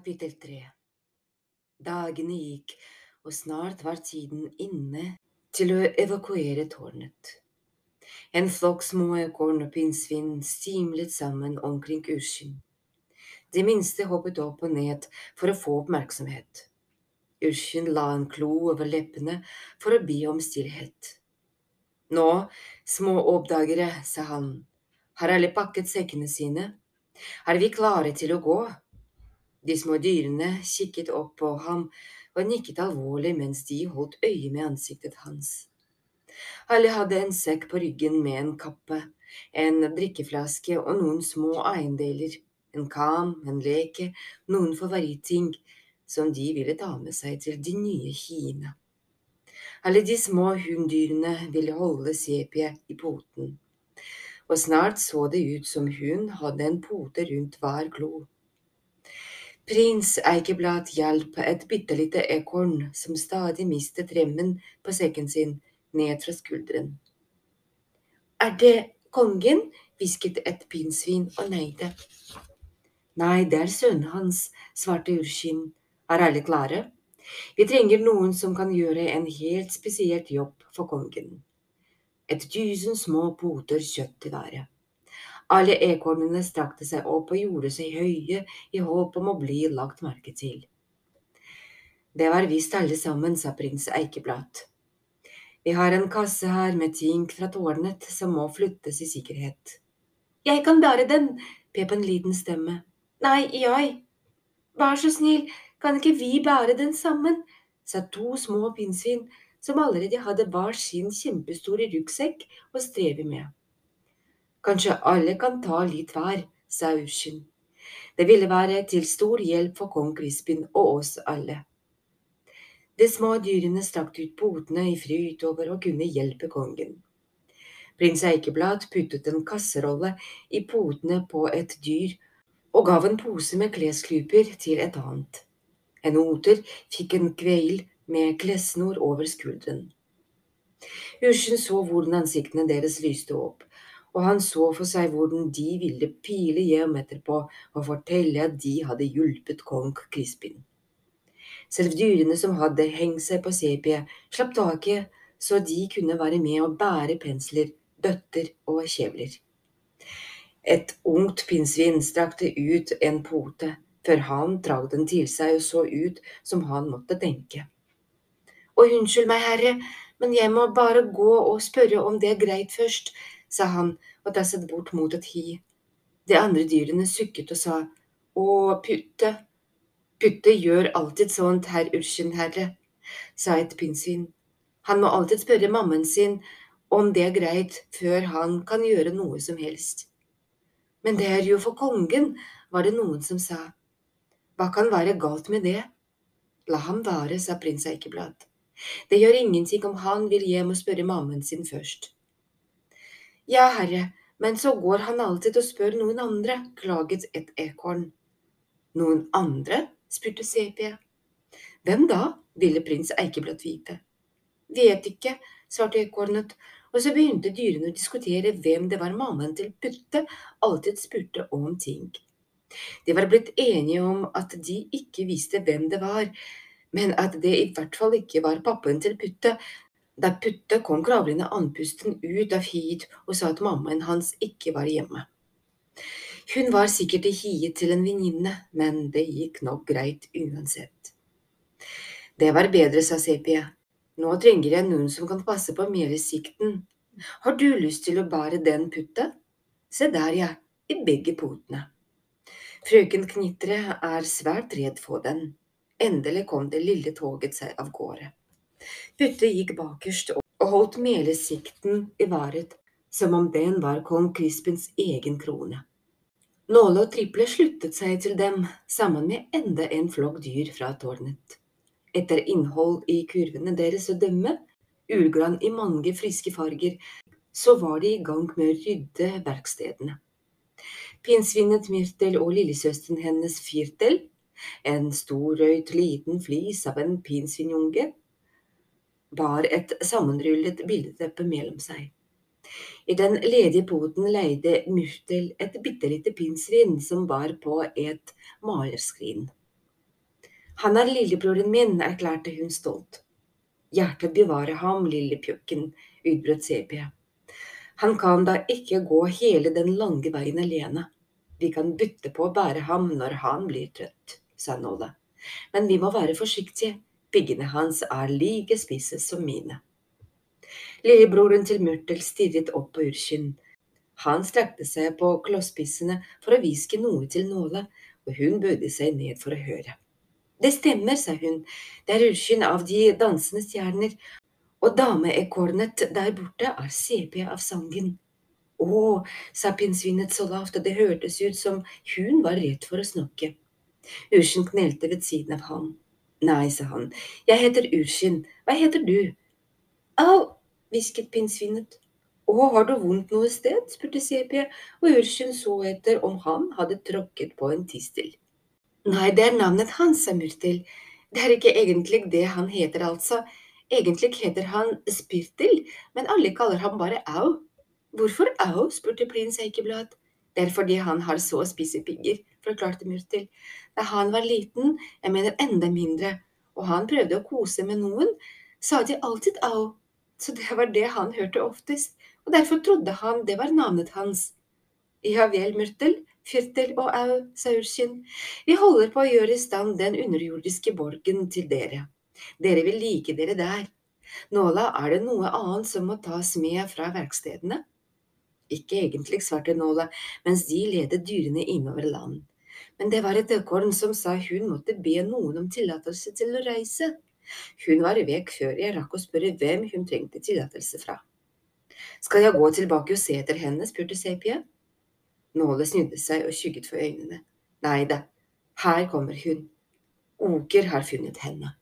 Kapittel tre Dagene gikk, og snart var tiden inne til å evakuere tårnet. En flokk små ekorn og pinnsvin stimlet sammen omkring Urskin. De minste hoppet opp og ned for å få oppmerksomhet. Urskin la en klo over leppene for å be om stillhet. Nå, små oppdagere, sa han, har alle pakket sekkene sine? Er vi klare til å gå? De små dyrene kikket opp på ham og nikket alvorlig mens de holdt øye med ansiktet hans. Alle hadde en sekk på ryggen med en kappe, en drikkeflaske og noen små eiendeler, en kam, en leke, noen favoritting som de ville ta med seg til de nye hiene. Alle de små hunndyrene ville holde sepie i poten, og snart så det ut som hun hadde en pote rundt hver klo. Prins Eikeblad hjalp et bitte lite ekorn som stadig mistet remmen på sekken sin, ned fra skulderen. Er det kongen? hvisket et pinnsvin og neide. Nei, det er sønnen hans, svarte Urskinn. Er alle klare? Vi trenger noen som kan gjøre en helt spesielt jobb for kongen. Et tusen små poter kjøtt i været. Alle ekornene strakte seg opp og gjorde seg høye i håp om å bli lagt merke til. Det var visst alle sammen, sa prins Eikeblad. Vi har en kasse her med ting fra tårnet som må flyttes i sikkerhet. Jeg kan bære den, pep en liten stemme. Nei, jeg. Vær så snill, kan ikke vi bære den sammen, sa to små pinnsvin som allerede hadde hver sin kjempestore ryggsekk å streve med. Kanskje alle kan ta litt hver, sa Ushin. Det ville være til stor hjelp for kong Crispin og oss alle. De små dyrene strakte ut potene i fryd over å kunne hjelpe kongen. Prins Eikeblad puttet en kasserolle i potene på et dyr og gav en pose med klesklyper til et annet. En oter fikk en kveil med klessnor over skulderen. Ursen så hvordan ansiktene deres lyste opp, og han så for seg hvordan de ville pile hjem etterpå og fortelle at de hadde hjulpet kong Crispin. Selv dyrene som hadde hengt seg på sepiet, slapp taket så de kunne være med å bære pensler, bøtter og kjevler. Et ungt pinnsvin strakte ut en pote, før han trakk den til seg og så ut som han måtte tenke. Å, unnskyld meg, herre, men jeg må bare gå og spørre om det er greit først, sa han og tasset bort mot et hi. De andre dyrene sukket og sa å, Putte. Putte gjør alltid sånt, herr Urchenherre, sa et pinnsvin. Han må alltid spørre mammaen sin om det er greit før han kan gjøre noe som helst. Men det er jo for kongen, var det noen som sa. Hva kan være galt med det? La ham være, sa prins Eikeblad. Det gjør ingenting om han vil hjem og spørre mammaen sin først. Ja, herre, men så går han alltid og spør noen andre, klaget et ekorn. Noen andre? spurte Sepia. Hvem da? ville prins Eikeblad vite. Vet ikke, svarte ekornet, og så begynte dyrene å diskutere hvem det var mammaen til Putte alltid spurte om ting. De var blitt enige om at de ikke visste hvem det var, men at det i hvert fall ikke var pappaen til Putte, da Putte kom kravlende andpusten ut av hiet og sa at mammaen hans ikke var hjemme. Hun var sikkert i hiet til en venninne, men det gikk nok greit uansett. Det var bedre, sa Sepie. Nå trenger jeg noen som kan passe på melesikten. Har du lyst til å bære den, putta? Se der, ja, i begge potene. Frøken Knitre er svært redd for den. Endelig kom det lille toget seg av gårde. Putte gikk bakerst og holdt melesikten i varet som om den var kong Crispins egen krone. Nåle og Triple sluttet seg til dem sammen med enda en flokk dyr fra tårnet. Etter innhold i kurvene deres å dømme, ulgran i mange friske farger, så var de i gang med å rydde verkstedene. Pinnsvinet Myrtel og lillesøsteren hennes Firtel, en storrøyt liten flis av en pinnsvinunge, bar et sammenrullet bildeteppe mellom seg. I den ledige poten leide Myrtel et bitte lite pinnsvin som bar på et malerskrin. Han er lillebroren min, erklærte hun stolt. Hjertet bevare ham, lille pjukken, utbrøt Sepia. Han kan da ikke gå hele den lange veien alene. Vi kan bytte på å bære ham når han blir trøtt, sa Nåle. Men vi må være forsiktige, piggene hans er like spisse som mine. Lillebroren til Murtel stirret opp på Urkin. Han strekte seg på klosspissene for å hviske noe til Nåla, og hun bøyde seg ned for å høre. Det stemmer, sa hun, det er Urkin av de dansende stjerner, og dameekornet der borte er CP av sangen. Å, sa pinnsvinet så lavt at det hørtes ut som hun var redd for å snakke. Urskin knelte ved siden av ham. Nei, sa han, jeg heter Urskinn, hva heter du? Au, hvisket pinnsvinet. Å, har du vondt noe sted? spurte CP, og Urskinn så etter om han hadde tråkket på en tistel. Nei, det er navnet hans, sa Murtil. Det er ikke egentlig det han heter, altså. Egentlig heter han Spirtil, men alle kaller ham bare Au. Hvorfor Au? spurte prins Eikeblad. Det er fordi han har så spisse pigger, forklarte Murtil. Da han var liten, jeg mener enda mindre, og han prøvde å kose med noen, sa de alltid Au. Så det var det han hørte oftest, og derfor trodde han det var navnet hans. Ja vel, Murtel, Fyrtel og au, sa Urskin, vi holder på å gjøre i stand den underjordiske borgen til dere. Dere vil like dere der. Nåla, er det noe annet som må tas med fra verkstedene? Ikke egentlig, svarte Nåla, mens de ledet dyrene innover land. Men det var et ekorn som sa hun måtte be noen om tillatelse til å reise. Hun var vekk før jeg rakk å spørre hvem hun trengte tillatelse fra. Skal jeg gå tilbake og se etter henne? spurte Sepia. Nåle snudde seg og skygget for øynene. Nei da, her kommer hun. Oker har funnet henne.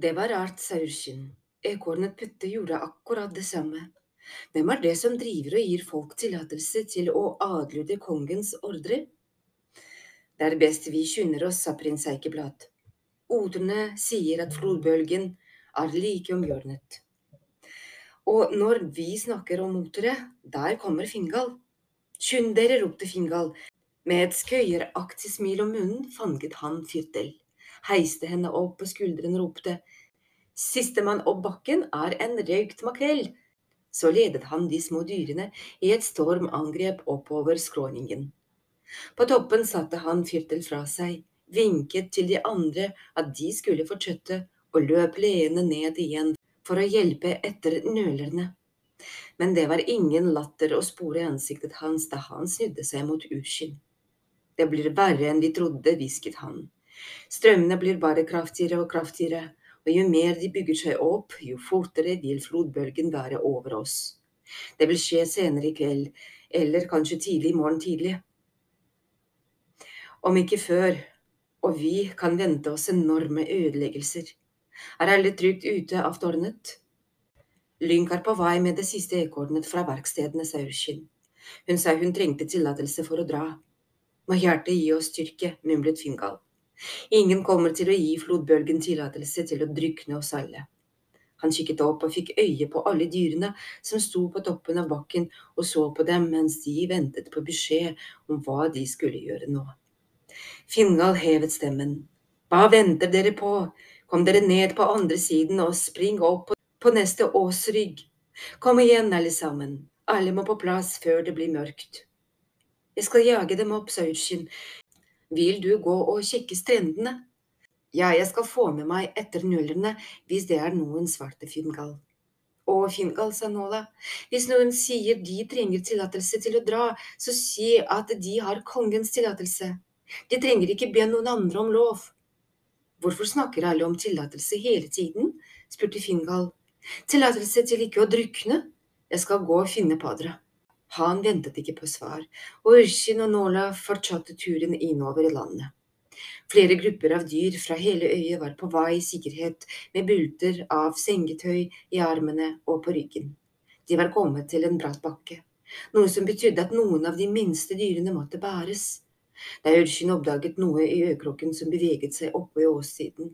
Det var rart, sa Urskin. Ekornet Putte gjorde akkurat det samme. Hvem er det som driver og gir folk tillatelse til å adlyde kongens ordre? Det er best vi skynder oss, sa prins Eikeblad. Ordene sier at flodbølgen er like omgjørnet. Og når vi snakker om motere, der kommer Fingal. Skynd dere, ropte Fingal. Med et skøyeraktig smil om munnen fanget han Fyrtel, heiste henne opp på skuldrene og ropte Sistemann opp bakken er en røykt makrell. Så ledet han de små dyrene i et stormangrep oppover skråningen. På toppen satte han Fyrtel fra seg, vinket til de andre at de skulle fortsette, og løp leende ned igjen for å hjelpe etter nølerne men det var ingen latter å spore i ansiktet hans da han snudde seg mot Urskin. Det blir verre enn vi trodde, hvisket han. Strømmene blir bare kraftigere og kraftigere, og jo mer de bygger seg opp, jo fortere vil flodbølgen være over oss. Det vil skje senere i kveld, eller kanskje tidlig i morgen tidlig. Om ikke før, og vi kan vente oss enorme ødeleggelser. Er alle trygt ute av tårnet? Lynk er på vei med det siste ekornet fra verkstedene, sa Urskin. Hun sa hun trengte tillatelse for å dra. Må hjertet gi oss styrke, mumlet Fingal. Ingen kommer til å gi flodbølgen tillatelse til å drykne oss alle. Han kikket opp og fikk øye på alle dyrene som sto på toppen av bakken og så på dem mens de ventet på beskjed om hva de skulle gjøre nå. Fingal hevet stemmen. Hva venter dere på? Kom dere ned på andre siden og spring opp på neste ås rygg. Kom igjen, alle sammen, alle må på plass før det blir mørkt. Jeg skal jage dem opp, sa Urskin. Vil du gå og sjekke strendene? Ja, jeg skal få med meg etter nullerne hvis det er noen svarte Fingal. Å, Fingal, sa Nåla, hvis noen sier de trenger tillatelse til å dra, så si at de har kongens tillatelse. De trenger ikke be noen andre om lov. Hvorfor snakker alle om tillatelse hele tiden? spurte Fingal. Tillatelse til ikke å drukne? Jeg skal gå og finne Padra. Han ventet ikke på svar, og Urskin og Nåla fortsatte turen innover i landet. Flere grupper av dyr fra hele øyet var på vei i sikkerhet med bulter av sengetøy i armene og på ryggen. De var kommet til en bratt bakke, noe som betydde at noen av de minste dyrene måtte bæres. Da Urskin oppdaget noe i økrokken som beveget seg oppe i åssiden.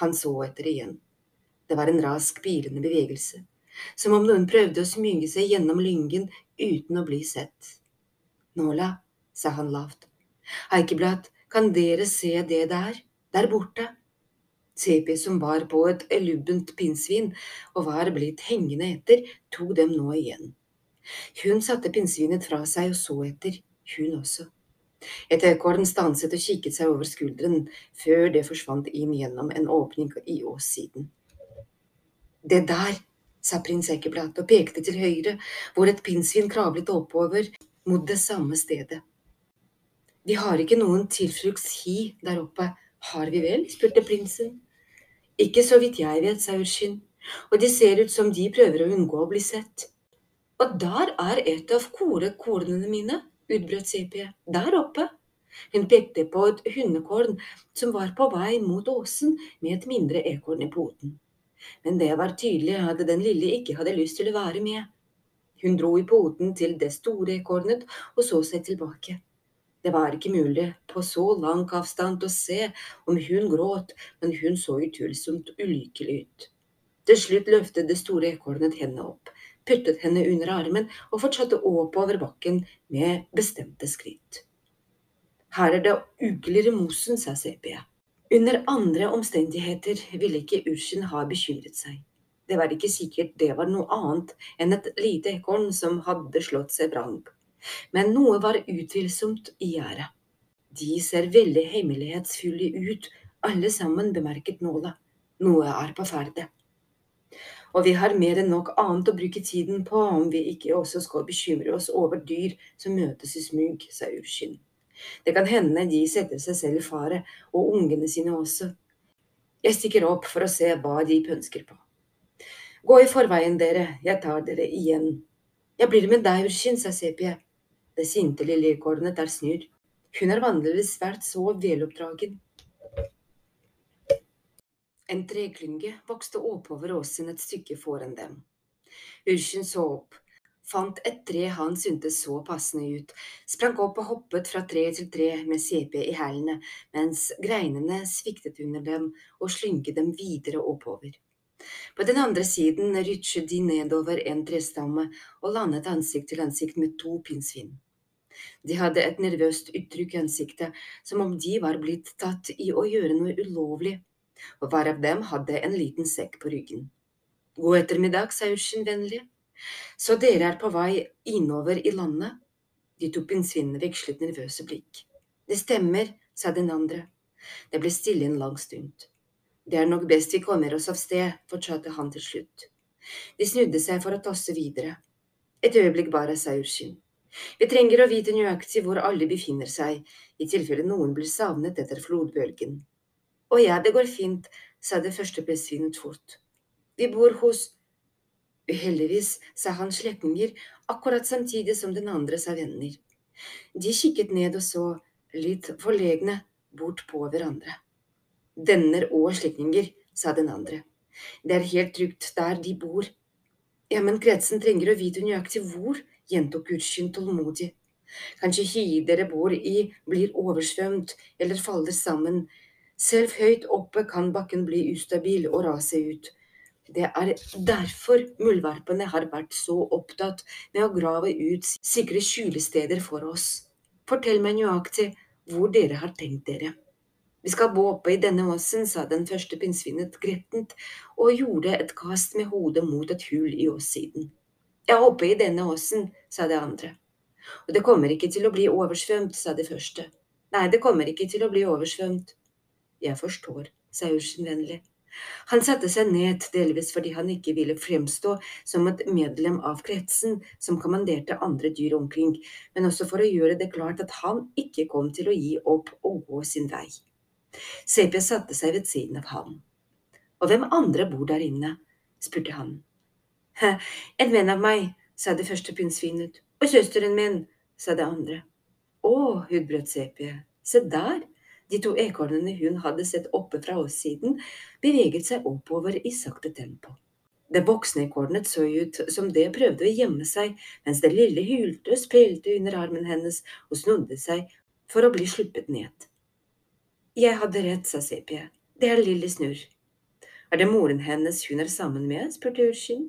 Han så etter igjen. Det var en rask, bilende bevegelse, som om noen prøvde å smyge seg gjennom lyngen uten å bli sett. Nåla, sa han lavt, Eikeblad, kan dere se det der? Der borte. Sepi, som var på et lubbent pinnsvin og var blitt hengende etter, tok dem nå igjen. Hun satte pinnsvinet fra seg og så etter, hun også. Et ekorn stanset og kikket seg over skulderen før det forsvant inn gjennom en åpning i åssiden. Det der, sa prins Ekeblad og pekte til høyre, hvor et pinnsvin kravlet oppover mot det samme stedet. Vi har ikke noen tilfluktshi der oppe, har vi vel? spurte prinsen. Ikke så vidt jeg vet, sa Urskin, og de ser ut som de prøver å unngå å bli sett. Og der er et av korekornene mine, utbrøt CP, Der oppe. Hun pekte på et hundekorn som var på vei mot åsen med et mindre ekorn i poten. Men det var tydelig at den lille ikke hadde lyst til å være med. Hun dro i poten til det store ekornet og så seg tilbake. Det var ikke mulig på så lang avstand å se om hun gråt, men hun så utvilsomt ulykkelig ut. Til slutt løftet det store ekornet henne opp, puttet henne under armen og fortsatte oppover bakken med bestemte skritt. Her er det ukeligere mosen, sa Sepia. Under andre omstendigheter ville ikke Ursken ha bekymret seg. Det var ikke sikkert det var noe annet enn et lite ekorn som hadde slått seg vrang. Men noe var utvilsomt i gjerdet. De ser veldig hemmelighetsfulle ut, alle sammen, bemerket Nåla. Noe er på ferde. Og vi har mer enn nok annet å bruke tiden på om vi ikke også skal bekymre oss over dyr som møtes i smug, sa Urskin. Det kan hende de setter seg selv i fare, og ungene sine også. Jeg stikker opp for å se hva de pønsker på. Gå i forveien, dere, jeg tar dere igjen. Jeg blir med deg, Urskin, sa Sepie. Det sinte lille ekornet er Snurr. Hun er vanligvis svært så veloppdragen. En treklynge vokste oppover åsen et stykke foran dem. Urskin så opp fant et tre han syntes så passende ut, sprang opp og hoppet fra tre til tre med CP i hælene, mens greinene sviktet under dem og slynket dem videre oppover. På den andre siden rutsjet de nedover en trestamme og landet ansikt til ansikt med to pinnsvin. De hadde et nervøst uttrykk i ansiktet, som om de var blitt tatt i å gjøre noe ulovlig, og hver av dem hadde en liten sekk på ryggen. God ettermiddag, sa Ushin vennlig. Så dere er på vei innover i landet? De to pinnsvinene vekslet nervøse blikk. Det stemmer, sa den andre. Det ble stille en lang stund. Det er nok best vi kommer oss av sted, fortsatte han til slutt. De snudde seg for å tasse videre. Et øyeblikk bare, sa Urskin. Vi trenger å vite nøyaktig hvor alle befinner seg, i tilfelle noen blir savnet etter flodbølgen. Å ja, det går fint, sa det første pinnsvinet fort. Vi bor hos Uheldigvis sa han slektninger, akkurat samtidig som den andre sa venner. De kikket ned og så, litt forlegne, bort på hverandre. Venner og slektninger, sa den andre. Det er helt trygt der de bor. Ja, men kretsen trenger å vite nøyaktig hvor, gjentok Gudskyn tålmodig. Kanskje hiet dere bor i blir oversvømt eller faller sammen. Selv høyt oppe kan bakken bli ustabil og rase ut. Det er derfor muldvarpene har vært så opptatt med å grave ut sikre skjulesteder for oss. Fortell meg nøyaktig hvor dere har tenkt dere. Vi skal bo oppe i denne åsen, sa den første pinnsvinet grettent og gjorde et kast med hodet mot et hull i åssiden. Ja, oppe i denne åsen, sa det andre. Og det kommer ikke til å bli oversvømt, sa det første. Nei, det kommer ikke til å bli oversvømt. Jeg forstår, sa Ursen vennlig. Han satte seg ned, delvis fordi han ikke ville fremstå som et medlem av kretsen som kommanderte andre dyr omkring, men også for å gjøre det klart at han ikke kom til å gi opp og gå sin vei. CP satte seg ved siden av ham. Og hvem andre bor der inne? spurte han. En venn av meg, sa det første pinnsvinet. Og søsteren min, sa det andre. Å, utbrøt CP, se der, de to ekornene hun hadde sett oppe fra åssiden, beveget seg oppover i sakte tempo. Det voksne ekornet så ut som det prøvde å gjemme seg, mens det lille hylte og spilte under armen hennes og snudde seg for å bli sluppet ned. Jeg hadde rett, sa Sepie. Det er Lille Snurr. Er det moren hennes hun er sammen med? spurte Urskin.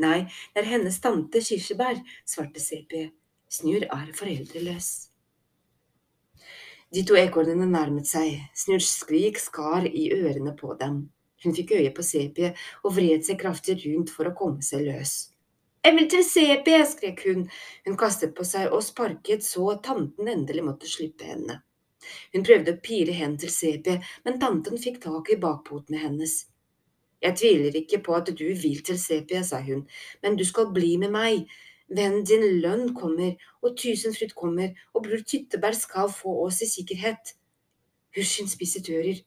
Nei, det er hennes tante Kirsebær, svarte Sepie. Snurr er foreldreløs. De to ekornene nærmet seg, snurrskrik skar i ørene på dem. Hun fikk øye på sepiet og vred seg kraftig rundt for å komme seg løs. Jeg vil til sepiet!» skrek hun. Hun kastet på seg og sparket så tanten endelig måtte slippe henne. Hun prøvde å pire hen til sepiet, men tanten fikk tak i bakpotene hennes. Jeg tviler ikke på at du vil til sepiet», sa hun, men du skal bli med meg. Vennen din Lønn kommer, og Tusenfryd kommer, og bror Tyttebær skal få oss i sikkerhet. Husjen spisset ører.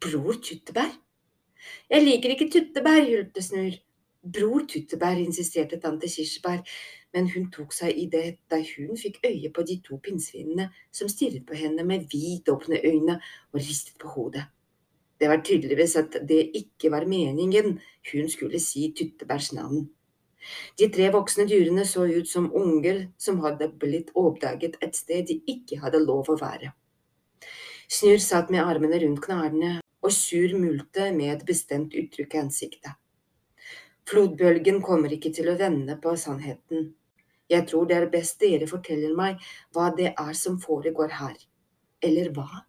Bror Tyttebær? Jeg liker ikke tyttebær, hylte Snurr. Bror Tyttebær, insisterte tante Kirsebær, men hun tok seg i det da hun fikk øye på de to pinnsvinene som stirret på henne med vidåpne øyne og ristet på hodet. Det var tydeligvis at det ikke var meningen hun skulle si Tyttebærs navn. De tre voksne dyrene så ut som unger som hadde blitt oppdaget et sted de ikke hadde lov å være. Snurr satt med armene rundt knærne og sur multe med et bestemt uttrykk i ansiktet. Flodbølgen kommer ikke til å vende på sannheten. Jeg tror det er best dere forteller meg hva det er som foregår her. Eller hva?